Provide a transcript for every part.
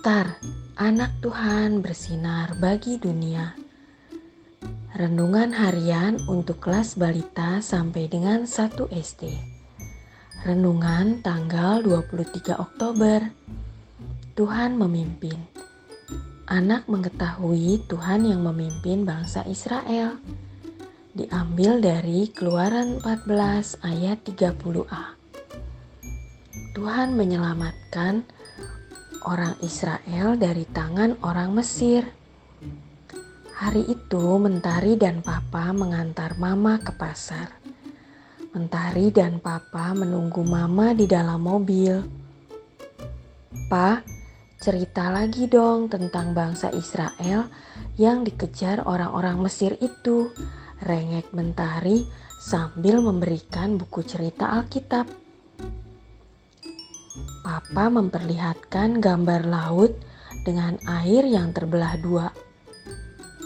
Star, anak Tuhan bersinar bagi dunia. Renungan harian untuk kelas balita sampai dengan 1 SD. Renungan tanggal 23 Oktober. Tuhan memimpin. Anak mengetahui Tuhan yang memimpin bangsa Israel. Diambil dari Keluaran 14 ayat 30a. Tuhan menyelamatkan orang Israel dari tangan orang Mesir. Hari itu Mentari dan Papa mengantar Mama ke pasar. Mentari dan Papa menunggu Mama di dalam mobil. Pa, cerita lagi dong tentang bangsa Israel yang dikejar orang-orang Mesir itu. Rengek Mentari sambil memberikan buku cerita Alkitab. Papa memperlihatkan gambar laut dengan air yang terbelah dua.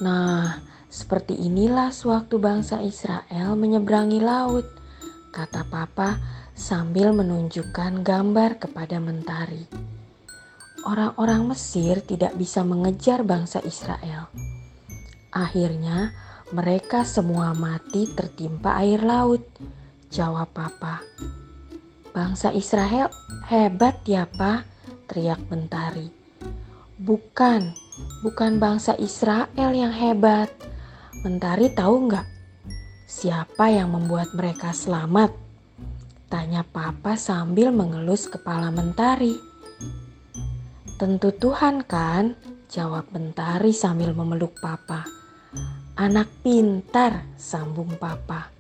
Nah, seperti inilah sewaktu bangsa Israel menyeberangi laut, kata Papa sambil menunjukkan gambar kepada mentari. Orang-orang Mesir tidak bisa mengejar bangsa Israel. Akhirnya, mereka semua mati tertimpa air laut. Jawab Papa. Bangsa Israel hebat ya pak, teriak Mentari. Bukan, bukan bangsa Israel yang hebat. Mentari tahu nggak siapa yang membuat mereka selamat? Tanya papa sambil mengelus kepala Mentari. Tentu Tuhan kan? Jawab Mentari sambil memeluk papa. Anak pintar, sambung papa.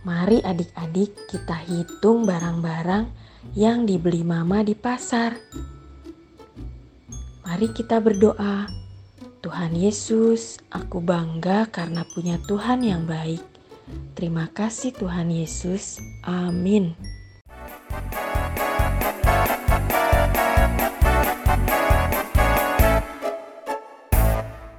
Mari adik-adik kita hitung barang-barang yang dibeli mama di pasar. Mari kita berdoa. Tuhan Yesus, aku bangga karena punya Tuhan yang baik. Terima kasih Tuhan Yesus. Amin.